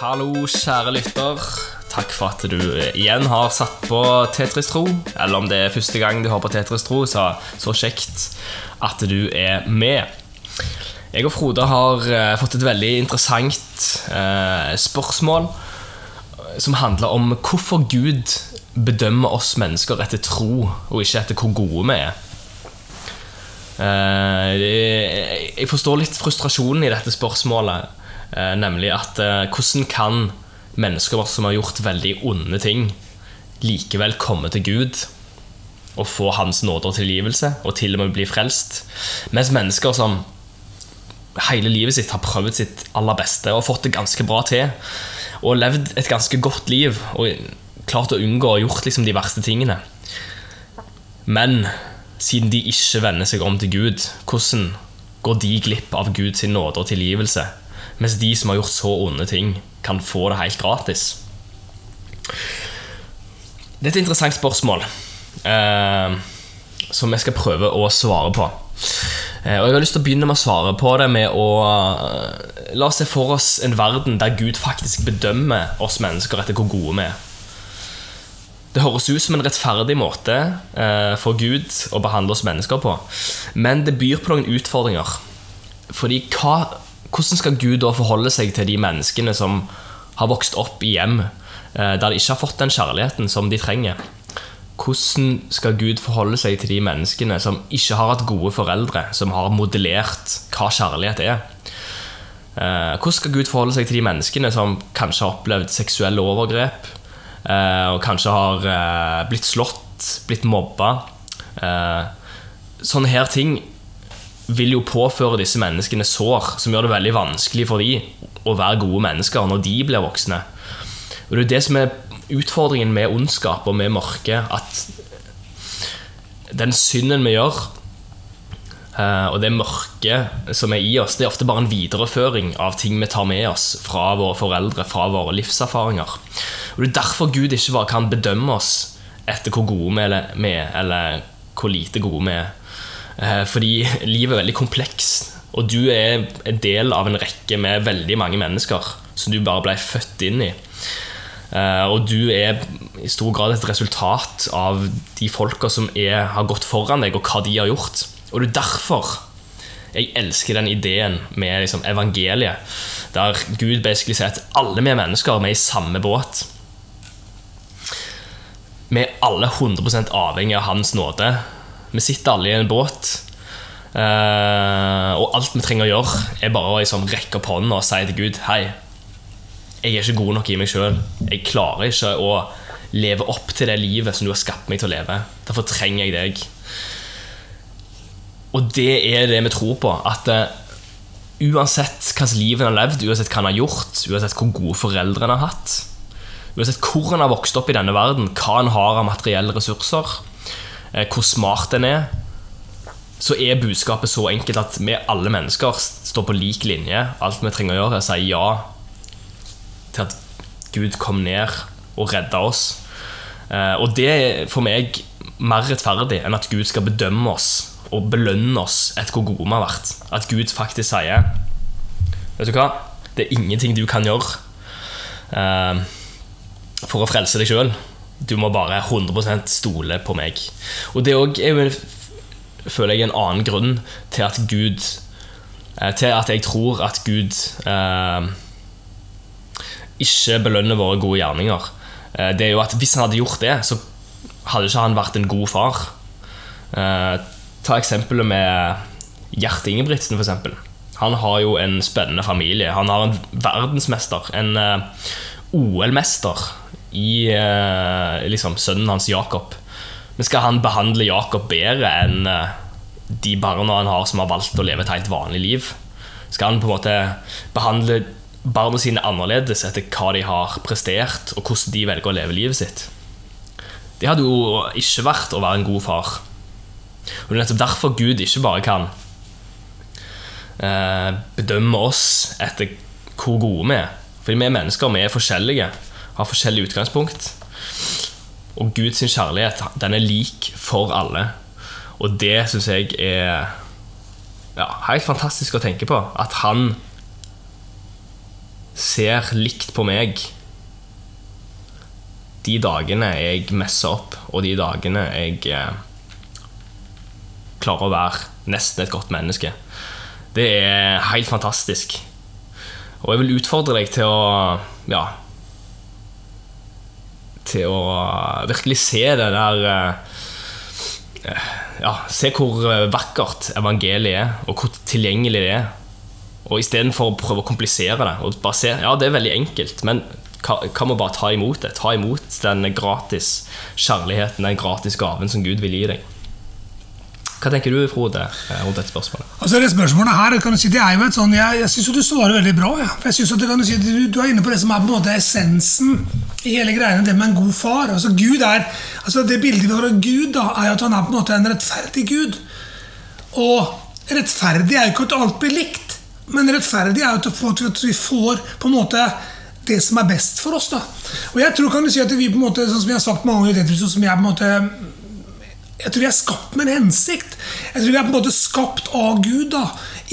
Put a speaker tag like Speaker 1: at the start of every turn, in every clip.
Speaker 1: Hallo, kjære lytter. Takk for at du igjen har satt på Tetris Tro. Eller om det er første gang du har på Tetris Tro, så, så kjekt at du er med. Jeg og Frode har eh, fått et veldig interessant eh, spørsmål som handler om hvorfor Gud bedømmer oss mennesker etter tro, og ikke etter hvor gode vi er. Eh, jeg forstår litt frustrasjonen i dette spørsmålet, eh, nemlig at eh, hvordan kan mennesker som har gjort veldig onde ting, likevel komme til Gud og få Hans nåde og tilgivelse, og til og med bli frelst, mens mennesker som hele livet sitt har prøvd sitt aller beste og fått det ganske bra til, og levd et ganske godt liv og klart å unngå å gjort liksom de verste tingene. Men siden de ikke vender seg om til Gud, hvordan går de glipp av Guds nåde og tilgivelse, mens de som har gjort så onde ting, kan få det helt gratis? Det er et interessant spørsmål eh, som jeg skal prøve å svare på. Eh, og Jeg har lyst til å begynne med å svare på det med å eh, La oss se for oss en verden der Gud faktisk bedømmer oss mennesker etter hvor gode vi er. Det høres ut som en rettferdig måte eh, for Gud å behandle oss mennesker på. Men det byr på noen utfordringer. Fordi hva, hvordan skal Gud da forholde seg til de menneskene som har vokst opp i hjem eh, der de ikke har fått den kjærligheten som de trenger? Hvordan skal Gud forholde seg til de menneskene som ikke har hatt gode foreldre, som har modellert hva kjærlighet er? Eh, Hvordan skal Gud forholde seg til de menneskene som kanskje har opplevd seksuelle overgrep, eh, og kanskje har blitt slått, blitt mobba? Sånne her ting vil jo påføre disse menneskene sår som gjør det veldig vanskelig for dem å være gode mennesker når de blir voksne. Og det er det som er utfordringen med ondskap og med mørke, at den synden vi gjør, eh, og det mørket som er i oss, det er ofte bare en videreføring av ting vi tar med oss fra våre foreldre, fra våre livserfaringer. Og Det er derfor Gud ikke bare kan bedømme oss etter hvor gode vi er, eller hvor lite gode vi er. Eh, Fordi livet er veldig komplekst, og du er en del av en rekke med veldig mange mennesker som du bare ble født inn i. Eh, Og du er i stor grad et resultat av de folka som er, har gått foran deg, og hva de har gjort. Og det er derfor jeg elsker den ideen med liksom evangeliet, der Gud basically sier at alle vi er mennesker vi er i samme båt. Vi er alle 100% avhengig av Hans nåde. Vi sitter alle i en båt. eh, og alt vi trenger å gjøre, er bare å liksom rekke opp hånden og si til Gud Hei, jeg er ikke god nok i meg sjøl. Jeg klarer ikke å leve opp til det livet som du har skapt meg til å leve. Derfor trenger jeg deg. Og det er det vi tror på. At eh, uansett hvilket liv en har levd, uansett hva en har gjort, uansett hvor gode foreldre en har hatt, uansett hvor en har vokst opp i denne verden, hva en har av materielle ressurser, hvor smart en er, så er budskapet så enkelt at vi alle mennesker står på lik linje. Alt vi trenger å gjøre, er å si ja til at Gud kom ned og redda oss. Eh, Og det er for meg mer rettferdig enn at Gud skal bedømme oss og belønne oss etter hvor gode vi har vært. At Gud faktisk sier Vet du hva? Det er ingenting du kan gjøre eh, for å frelse deg sjøl. Du må bare 100% stole på meg. Og det òg er jo føler jeg en annen grunn til at Gud eh, Til at jeg tror at Gud eh, ikke belønner våre gode gjerninger. Eh, Det er jo at Hvis han hadde gjort det, så hadde ikke han vært en god far. Eh, Ta eksempelet med Gjert Ingebrigtsen, eksempel. Han har jo en spennende familie. Han har en verdensmester, en eh, OL-mester i eh, liksom, sønnen hans Jakob. Men skal han behandle Jakob bedre enn eh, de barna han har som har valgt å leve et helt vanlig liv? Skal han på en måte behandle barna sine annerledes etter hva de har prestert, og hvordan de velger å leve livet sitt? Det hadde jo ikke vært å være en god far. Og det er nettopp derfor Gud ikke bare kan eh, bedømme oss etter hvor gode vi er. Fordi vi er mennesker, vi er forskjellige, har forskjellig utgangspunkt. Og Guds kjærlighet den er lik for alle. Og det syns jeg er ja, helt fantastisk å tenke på. At han ser likt på meg de dagene jeg messer opp, og de dagene jeg eh, klarer å være nesten et godt menneske, det er helt fantastisk. Og jeg vil utfordre deg til å ja, til å virkelig se det der eh, Ja, se hvor vakkert evangeliet er, og hvor tilgjengelig det er. Og istedenfor å prøve å komplisere det og bare se, Ja, det er veldig enkelt, men hva med bare ta imot det? Ta imot den gratis kjærligheten, den gratis gaven som Gud vil gi deg. Hva tenker du, Frode, rundt dette spørsmålet?
Speaker 2: Altså det spørsmålet her, kan du si, det er jo et sånn, Jeg, jeg syns du svarer veldig bra. Ja. Jeg synes at du, kan si, du, du, er inne på det som er på en måte essensen i hele greiene, det med en god far. Altså Gud er, altså Det bildet vi har av Gud, da, er at han er på en måte en rettferdig Gud. Og rettferdig er jo ikke at alt blir likt, men rettferdig er jo at vi får på en måte det som er best for oss. da. Og jeg tror kan du si at vi på en måte, sånn som vi har sagt mange ganger, som jeg på en måte jeg tror vi er skapt med en hensikt. Jeg tror vi er på en måte skapt av Gud da,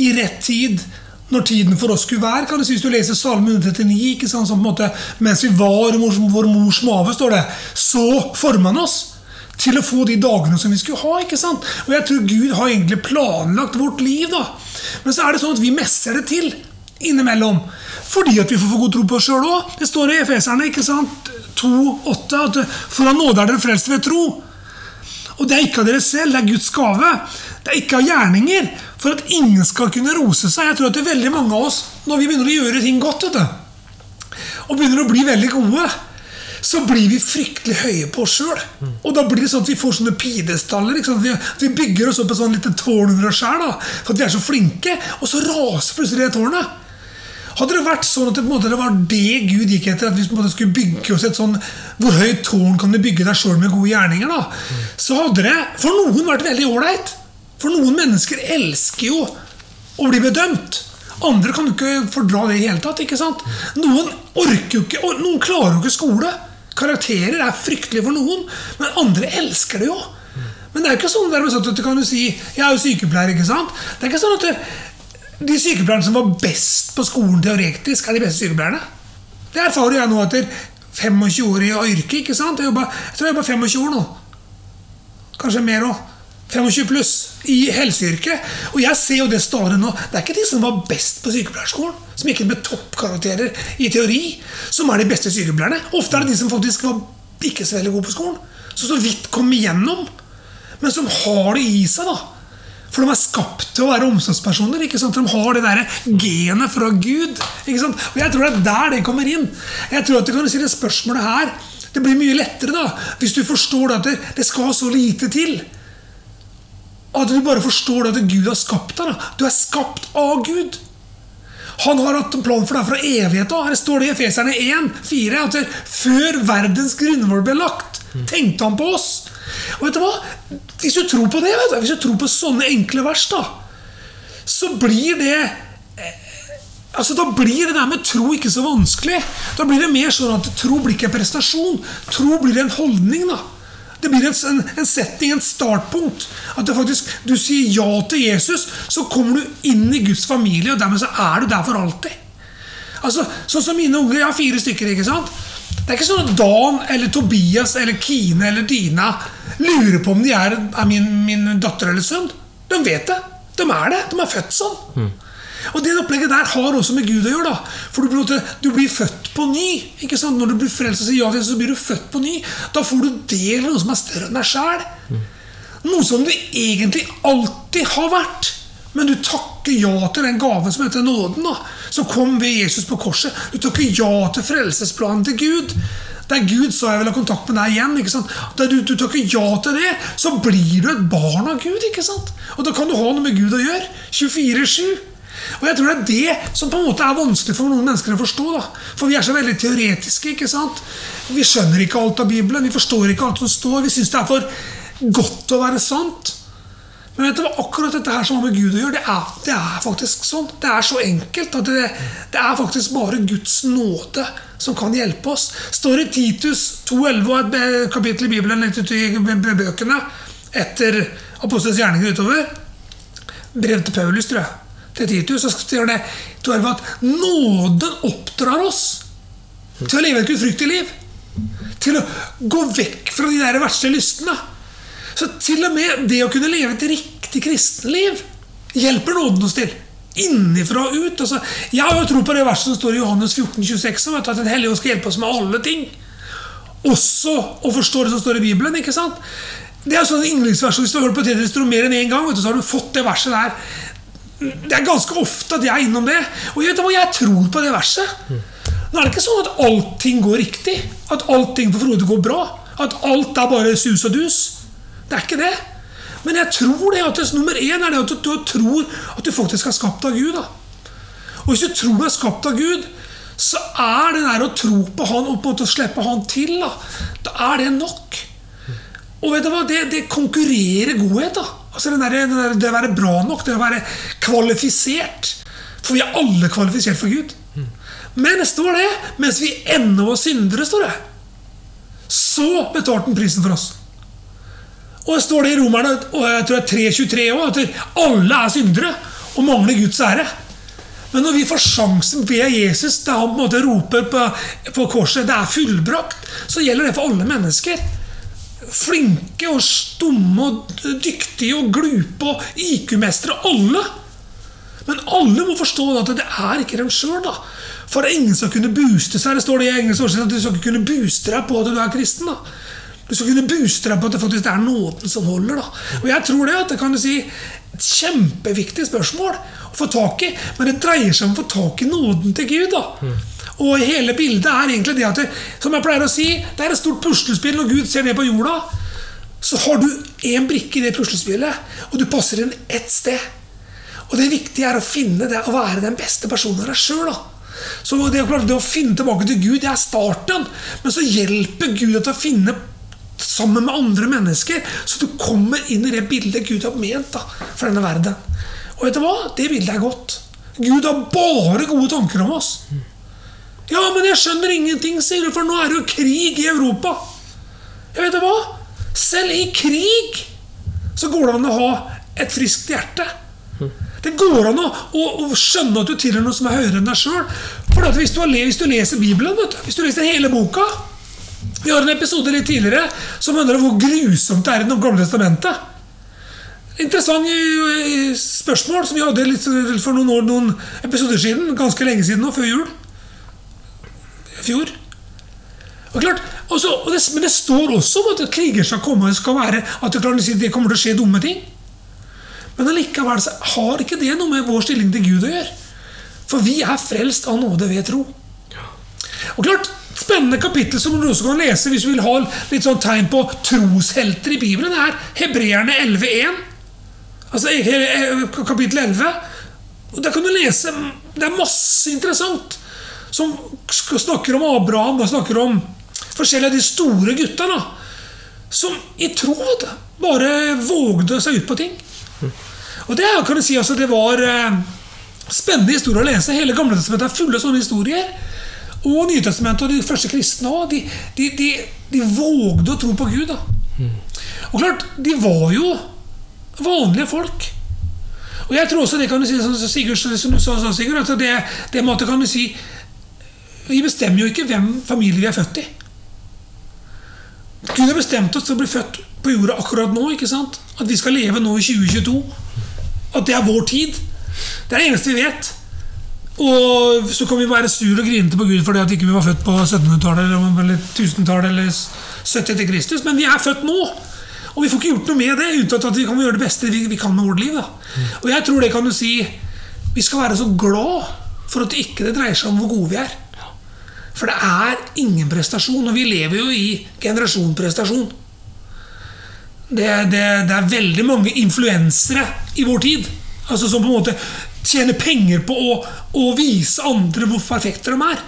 Speaker 2: i rett tid. Når tiden for oss skulle være. kan du si Hvis du leser Salme 139, ikke sant, sånn på en måte, mens vi var i vår mors mage, står det, så forma han oss til å få de dagene som vi skulle ha. ikke sant? Og jeg tror Gud har egentlig planlagt vårt liv. da. Men så er det sånn at vi messer det til innimellom. Fordi at vi får få god tro på oss sjøl òg. Det står i Efeserne ikke sant? 2,8 at for av nåde er dere frelst ved tro. Og det er ikke av dere selv, det er Guds gave. Det er ikke av gjerninger, for at ingen skal kunne rose seg. Jeg tror at det er veldig mange av oss, når vi begynner å gjøre ting godt, og begynner å bli veldig gode, så blir vi fryktelig høye på oss sjøl. Og da blir det sånn at vi får sånne pidestaller. Vi, vi, bygger oss opp et sånn lite tårn under oss sjøl for at vi er så flinke, og så raser plutselig det tårnet. Hadde det vært sånn at det, måte, det var det Gud gikk etter, at vi måte, skulle bygge oss et sånn Hvor høyt tårn kan du bygge deg sjøl med gode gjerninger? da? Så hadde det for noen vært veldig ålreit. For noen mennesker elsker jo å bli bedømt. Andre kan jo ikke fordra det i hele tatt. ikke sant? Noen orker jo ikke, noen klarer jo ikke skole. Karakterer er fryktelig for noen, men andre elsker det jo. Men det er jo ikke sånn at du kan si Jeg er jo sykepleier, ikke sant? Det er ikke sånn at de sykepleierne som var best på skolen teoretisk, er de beste sykepleierne. Det erfarer jeg nå etter 25 år i yrket. ikke sant? Jeg, jobber, jeg tror jeg jobber 25 år nå. Kanskje mer òg. 25 pluss i helseyrket. Og jeg ser jo det stadig nå. Det er ikke de som var best på sykepleierskolen, som gikk med toppkarakterer i teori, som er de beste sykepleierne. Ofte er det de som faktisk var ikke så veldig gode på skolen. Som så vidt kom igjennom, men som har det i seg. da for de er skapt til å være omsorgspersoner. ikke sant? De har det der genet fra Gud. ikke sant? Og Jeg tror det er der det kommer inn. Jeg tror at du kan si det spørsmålet her Det blir mye lettere da, hvis du forstår at det, det skal så lite til. At du bare forstår at Gud har skapt deg. Du er skapt av Gud. Han har hatt en plan for deg fra evighet av. Her står det i Efeserne 1, 4, at før verdens grunnvoll ble lagt, tenkte han på oss. Og vet du hva? Hvis du tror på det, du, hvis du tror på sånne enkle vers, da, så blir det eh, Altså, Da blir det der med tro ikke så vanskelig. Da blir det mer sånn at tro blir ikke en prestasjon. Tro blir en holdning. da. Det blir en, en setting, en startpunkt. At faktisk, du sier ja til Jesus, så kommer du inn i Guds familie, og dermed så er du der for alltid. Altså, Sånn som mine unger. Jeg har fire stykker. ikke sant? Det er ikke sånn at Dan eller Tobias eller Kine eller Dina lurer på om de er, er min, min, datter eller sønn. De vet det. De er det. De er født sånn. Mm. Og Det opplegget der har også med Gud å gjøre. da For du, du blir født på ny. Ikke sant? Når du blir frelst og sier ja til Jesus, så blir du født på ny. Da får du del av noe som er større enn deg sjæl. Mm. Noe som du egentlig alltid har vært. Men du takker ja til den gaven som heter nåden, da, som kom ved Jesus på korset. Du takker ja til frelsesplanen til Gud. Der Gud sa jeg vil ha kontakt med deg igjen. ikke sant? Der du, du takker ja til det, så blir du et barn av Gud. ikke sant? Og da kan du ha noe med Gud å gjøre. 24-7. Og jeg tror det er det som på en måte er vanskelig for noen mennesker å forstå. da. For vi er så veldig teoretiske. ikke sant? Vi skjønner ikke alt av Bibelen, vi forstår ikke alt som står. Vi syns det er for godt å være sant. Men vet du hva, akkurat dette her som har med Gud å gjøre, det er, det er faktisk sånn. Det er så enkelt at det, det, er faktisk bare Guds nåde som kan hjelpe oss. Står i Titus 2,11 og et kapittel i Bibelen litt i bøkene etter Apostelens gjerninger utover. Brev til Paulus, tror jeg. Til Titus så står det 2,11 at nåden oppdrar oss til å leve et gudfryktig liv. Til å gå vekk fra de der verste lystene. Så til og med det å kunne leve et riktig kristenliv hjelper nåden oss til. Innifra og ut. Altså, jeg har jo tro på det verset som står i Johannes 14, 26, om at Den hellige ånd skal hjelpe oss med alle ting. Også å forstå det som står i Bibelen. ikke sant? Det er sånn yndlingsvers, Hvis du har hørt på Teddy mer enn én gang, vet du, så har du fått det verset der. Det er ganske ofte at jeg er innom det. Og jeg vet jeg tror på det verset. Nå er det ikke sånn at allting går riktig. At allting for Frode går bra. At alt er bare sus og dus. Det er ikke det. Men jeg tror det at nummer én er det at du, tror at du faktisk er skapt av Gud. Da. Og hvis du tror du er skapt av Gud, så er det der å tro på Han og på en måte slippe Han til, da, da er det nok. Og vet du hva, det, det konkurrerer godhet. da. Altså den der, den der, Det å være bra nok, det å være kvalifisert. For vi er alle kvalifisert for Gud. Men står det, mens vi ennå var syndere, står det. Så betalte han prisen for oss. Og det står det i Romerne og jeg tror det er 3.23 òg, at alle er syndere og mangler Guds ære. Men når vi får sjansen ved Jesus, da han på en måte roper på, på korset 'det er fullbrakt', så gjelder det for alle mennesker. Flinke og stumme og dyktige og glupe og IQ-mestere. Alle. Men alle må forstå at det er ikke dem sjøl. For det er ingen som kunne booste seg. Det står det i engelsk at du skal ikke kunne booste deg på at du er kristen. da. Du skal kunne booste deg på at det faktisk er nåden som holder. da. Og jeg tror det at det kan du si et kjempeviktig spørsmål å få tak i. Men det dreier seg om å få tak i nåden til Gud. da. Og hele bildet er egentlig det at det, som jeg pleier å si, det er et stort puslespill. Når Gud ser ned på jorda, så har du én brikke i det puslespillet, og du passer inn ett sted. Og det viktige er å finne det, å være den beste personen av deg sjøl. Så det, det, å finne tilbake til Gud, det er starten. Men så hjelper Gud deg til å finne sammen med andre mennesker, så du kommer inn i det bildet Gud har ment da, for denne verden. Og vet du hva? Det bildet er godt. Gud har bare gode tanker om oss. Ja, men jeg skjønner ingenting, sier du, for nå er det jo krig i Europa. Ja, vet du hva? Selv i krig så går det an å ha et friskt hjerte. Det går an å, å, å skjønne at du tilhører noe som er høyere enn deg sjøl. Hvis hvis, du leser Bibelen, du, hvis du leser hele boka Vi har en episode litt tidligere som handler om hvor grusomt det er i Det gamle testamentet. Interessant spørsmål som vi hadde for noen år, noen episoder siden. Ganske lenge siden nå, før jul. Fjor. Og klart, også, og det, Men det står også om at kriger skal komme skal være, at det, klart, det kommer til å skje dumme ting. Men allikevel har ikke det noe med vår stilling til Gud å gjøre. For vi er frelst av nåde ved tro. Og klart, Spennende kapittel som du også kan lese hvis du vil ha litt sånn tegn på troshelter i Bibelen, det er Hebreerne 11.1. Altså kapittel 11. Og Der kan du lese Det er masse interessant som snakker om Abraham og snakker om forskjellige av de store gutta som i tro bare vågde seg ut på ting. Og det kan du si altså, det var eh, spennende historier å lese. Hele Gamletestamentet er fulle av sånne historier. Og Nytestamentet og de første kristne òg. De, de, de, de, vågde å tro på Gud. da. Og klart, de var jo vanlige folk. Og jeg tror også det kan du si, som Sigurd, som du sa, Sigurd, at det, det måte kan du si Vi bestemmer jo ikke hvem familie vi er født i. Gud har bestemt oss til å bli født på jorda akkurat nå. ikke sant? At vi skal leve nå i 2022. At det er vår tid. Det er det eneste vi vet. Og så kan vi være sur og grinete på Gud fordi at ikke vi var født på 1700-tallet eller 1000-tallet eller 70 etter Kristus, men vi er født nå. Og vi får ikke gjort noe med det uten at vi kan gjøre det beste vi, vi kan med vårt liv. Da. Og jeg tror det kan du si Vi skal være så glad for at det ikke dreier seg om hvor gode vi er. For det er ingen prestasjon, og vi lever jo i generasjonprestasjon. Det, det, det er veldig mange influensere i vår tid altså som på en måte tjener penger på å, å vise andre hvor perfekte de er.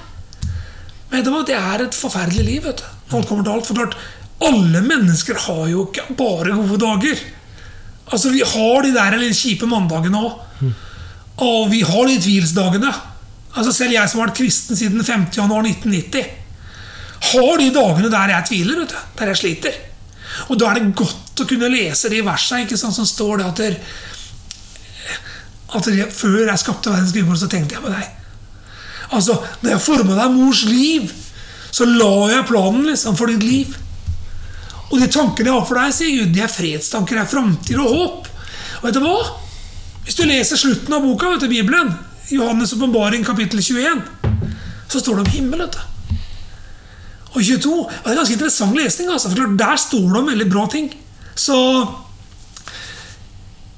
Speaker 2: Men det, er et forferdelig liv. vet du. Alt kommer til alt. For klart, alle mennesker har jo ikke bare gode dager. Altså, Vi har de der litt kjipe mandagene òg. Og vi har de tvilsdagene. Altså, Selv jeg som har vært kristen siden 50. januar 1990, har de dagene der jeg tviler. vet du, Der jeg sliter. Og da er det godt å kunne lese de versene ikke sant, som står det at der, at jeg, Før jeg skapte verdens grunnvoll, så tenkte jeg på deg. Altså, når jeg forma deg mors liv, så la jeg planen liksom for ditt liv. Og de tankene jeg har for deg, sier Gud, de er fredstanker, det er framtid og håp. Og vet du hva? Hvis du leser slutten av boka, vet du, Bibelen, Johannes' åpenbaring kapittel 21, så står det om himmel. vet du. Og 22 og Det er ganske interessant lesning. altså, for Der står det om veldig bra ting. Så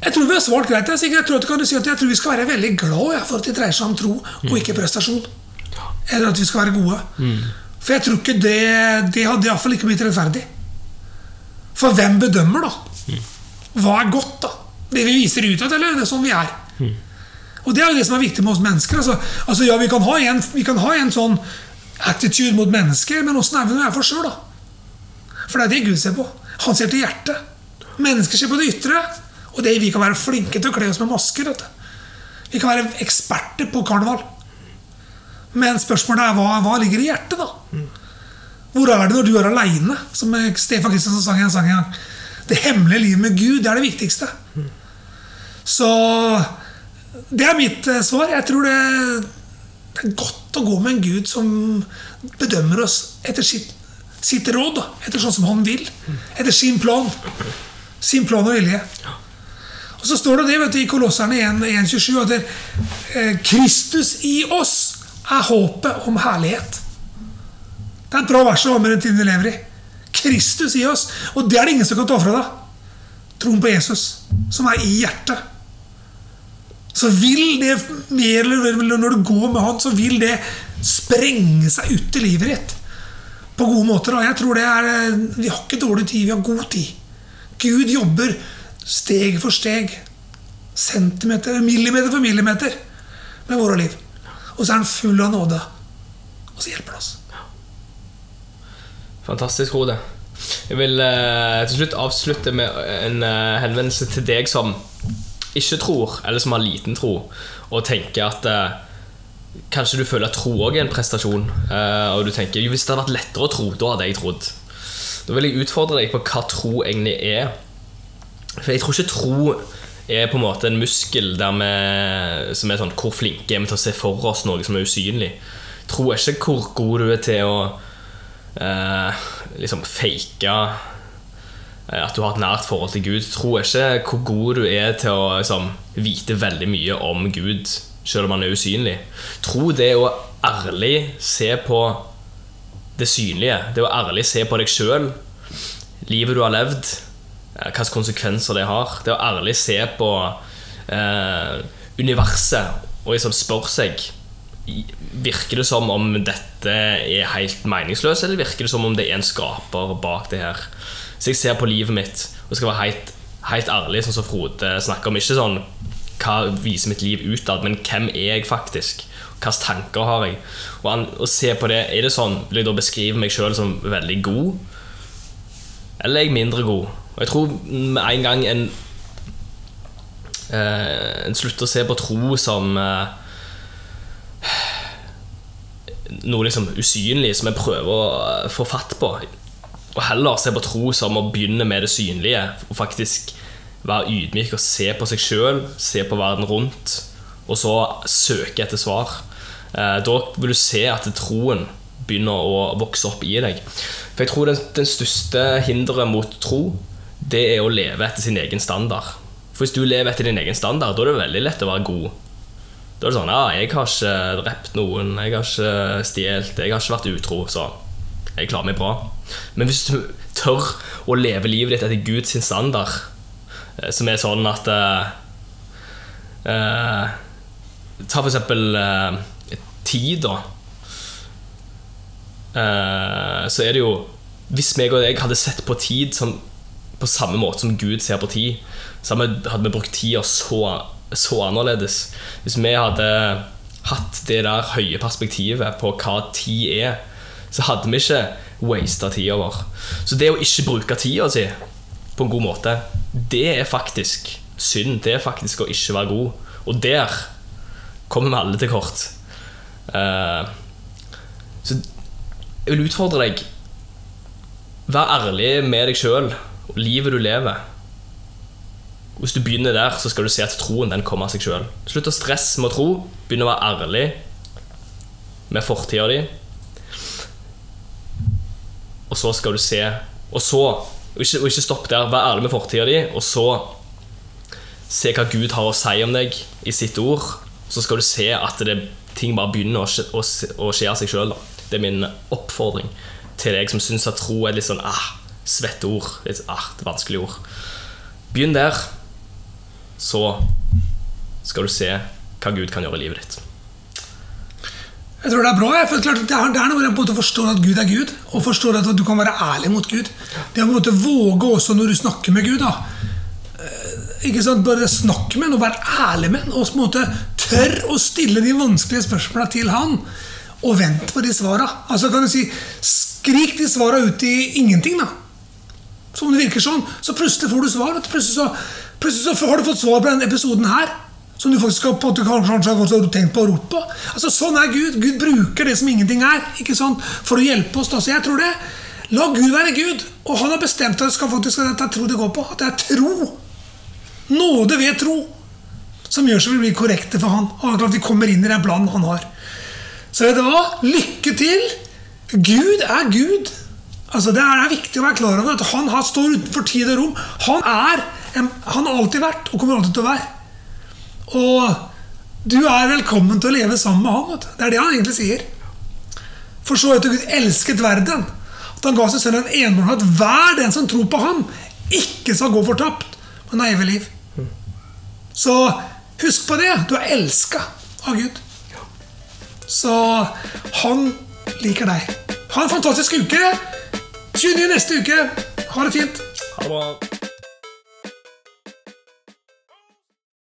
Speaker 2: jeg tror vi har svart greit. Jeg, jeg tror si jeg tror vi skal være veldig glad for at det dreier seg om tro og ikke prestasjon. Eller at vi skal være gode. For jeg tror ikke det Det hadde iallfall ikke blitt rettferdig. For hvem bedømmer, da? Hva er godt, da? Det vi viser utad, eller det er sånn vi er? Og det er jo det som er viktig med oss mennesker. Altså, altså ja, vi kan, en, vi kan ha en sånn attitude mot mennesker, men åssen er vi når vi er for sjøl, da? For det er det Gud ser på. Han ser til hjertet. Mennesker ser på det ytre. Og det vi kan være flinke til å kle oss med masker. Vi kan være eksperter på karneval. Men spørsmålet er hva, hva ligger i hjertet, da? Hvor er det når du er aleine? Som Stefan Kristiansen sang i en sang en gang. Det hemmelige livet med Gud, det er det viktigste. Så det er mitt eh, svar. Jeg tror det, det er godt å gå med en Gud som bedømmer oss etter sitt, sitt råd. Etter sånn som han vil. Etter sin plan. Sin plan og vilje. Og så står det det vet du, i Kolosserne 1.27 at det, eh, Kristus i oss er håpet om herlighet. Det er et bra vers å ha med den tiden vi lever i. Kristus i oss. Og det er det ingen som kan ta fra deg. Troen på Jesus, som er i hjertet. Så vil det mer eller når du går med han, så vil det sprenge seg ut i livet ditt. På gode måter. Og jeg tror det er Vi har ikke dårlig tid, vi har god tid. Gud jobber steg for steg. Centimeter, millimeter for millimeter med våre liv. Og så er han full av nåde. Og så hjelper han oss.
Speaker 1: Fantastisk, Rode. Jeg vil eh, til slutt avslutte med en eh, henvendelse til deg som ikke tror, eller som har liten tro, og tenker at eh, Kanskje du føler at tro òg er en prestasjon, eh, og du tenker jo, hvis det hadde vært lettere å tro, da hadde jeg trodd. Da vil jeg utfordre deg på hva tro egentlig er. For jeg tror ikke tro er på en måte en muskel vi, som er sånn Hvor flinke er vi til å se for oss noe som er usynlig? Tro er ikke hvor god du er til å eh, liksom fake eh, at du har et nært forhold til Gud. Tro er ikke hvor god du er til å liksom, vite veldig mye om Gud, selv om han er usynlig. Tro det er å ærlig se på det synlige. Det er å ærlig se på deg sjøl, livet du har levd, hvilke konsekvenser det har. Det å ærlig se på eh, universet og liksom spørre seg Virker det som om dette er helt meningsløst, eller virker det som om det er en skaper bak det her? Så jeg ser på livet mitt og skal være helt, helt ærlig, sånn som Frode snakker om. Ikke sånn hva viser mitt liv utad, men hvem er jeg faktisk? Hvilke tanker har jeg? Og, an, og se på det, er det sånn, Vil jeg da beskrive meg sjøl som veldig god? Eller er jeg mindre god? Og jeg tror med en gang en eh, En slutter å se på tro som eh, noe liksom usynlig som jeg prøver å eh, få fatt på. Og heller se på tro som å begynne med det synlige. Og faktisk være ydmyk og se på seg sjøl, se på verden rundt, og så søke etter svar. Eh, da vil du se at troen begynner å vokse opp i deg. For jeg tror den, den største hinderet mot tro, det er å leve etter sin egen standard. For hvis du lever etter din egen standard, da er det veldig lett å være god. Da er det sånn Ja, jeg har ikke drept noen, jeg har ikke stjålet, jeg har ikke vært utro, så jeg klarer meg bra. Men hvis du tør å leve livet ditt etter Guds standard, eh, som er sånn at uh, uh, Ta for eksempel uh, tid, da. Eh, så er det jo Hvis meg og deg hadde sett på tid som, på samme måte som Gud ser på tid, så hadde vi brukt tida så så annerledes. Hvis vi hadde hatt det der høye perspektivet på hva tid er, så hadde vi ikke wasta tida vår. Så det å ikke bruke tida si på en god måte, det er faktisk synd. Det er faktisk å ikke være god. Og der kommer vi alle til kort. Uh, så jeg vil utfordre deg. Vær ærlig med deg sjøl livet du lever. Hvis du begynner der, så skal du se at troen den kommer av seg sjøl. Slutt å stresse med å tro. Begynn å være ærlig. med fortida di. Og så skal du se Og så, og ikke, og ikke stopp der, vær ærlig med fortida di, og så se hva Gud har å si om deg i sitt ord. Så skal du se at det, ting bare begynner å skje, å, å skje av seg sjøl. Det er min oppfordring til deg som syns at tro er litt sånn ah, svette ord. Litt, ah, det er vanskelige ord. Begynn der, så skal du se hva Gud kan gjøre i livet ditt.
Speaker 2: Jeg tror det er bra. Jeg, for det, er, er noe med å forstå at Gud er Gud, og forstå at du kan være ærlig mot Gud. Det å på en måte våge også når du snakker med Gud. da Eh, Ikke sant? Bare snakk med ham, og vær ærlig med ham. Og på en måte tør å stille de vanskelige spørsmåla til han. Og vent på de svara. Altså kan du si Skrik de svara ut i ingenting, da. Som det virker sånn. Så plutselig får du svar. Plutselig så, plutselig så har du fått svar på denne episoden her. Som du faktisk har, på du kanskje, har tenkt på å rope på. Altså, sånn er Gud. Gud bruker det som ingenting er, ikke sant? for å hjelpe oss. Da. Så jeg tror det. La Gud være Gud. Og han har bestemt at det skal faktisk at det er tro det går på. At det er tro. Nåde ved tro. Som gjør så vi blir korrekte for han. Og at vi kommer inn i den planen han har. Så vet du hva? Lykke til! Gud er Gud. Altså Det er viktig å være klar over at han har står utenfor tid og rom. Han er Han har alltid vært og kommer alltid til å være. Og du er velkommen til å leve sammen med han. Vet du. Det er det han egentlig sier. For så høyt Gud elsket verden at han ga seg selv en enbåren at hver den som tror på ham, ikke skal gå fortapt, men ha evig liv. Så husk på det. Du er elska av Gud. Så han liker deg. Ha en fantastisk uke. 29 neste uke. Ha det fint.
Speaker 1: Ha det bra.